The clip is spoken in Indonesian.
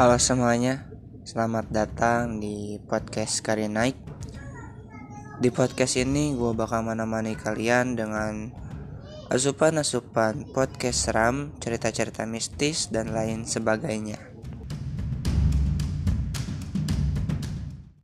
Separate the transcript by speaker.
Speaker 1: Halo semuanya, selamat datang di podcast Karya Naik. Di podcast ini gue bakal menemani kalian dengan asupan-asupan podcast seram, cerita-cerita mistis, dan lain sebagainya.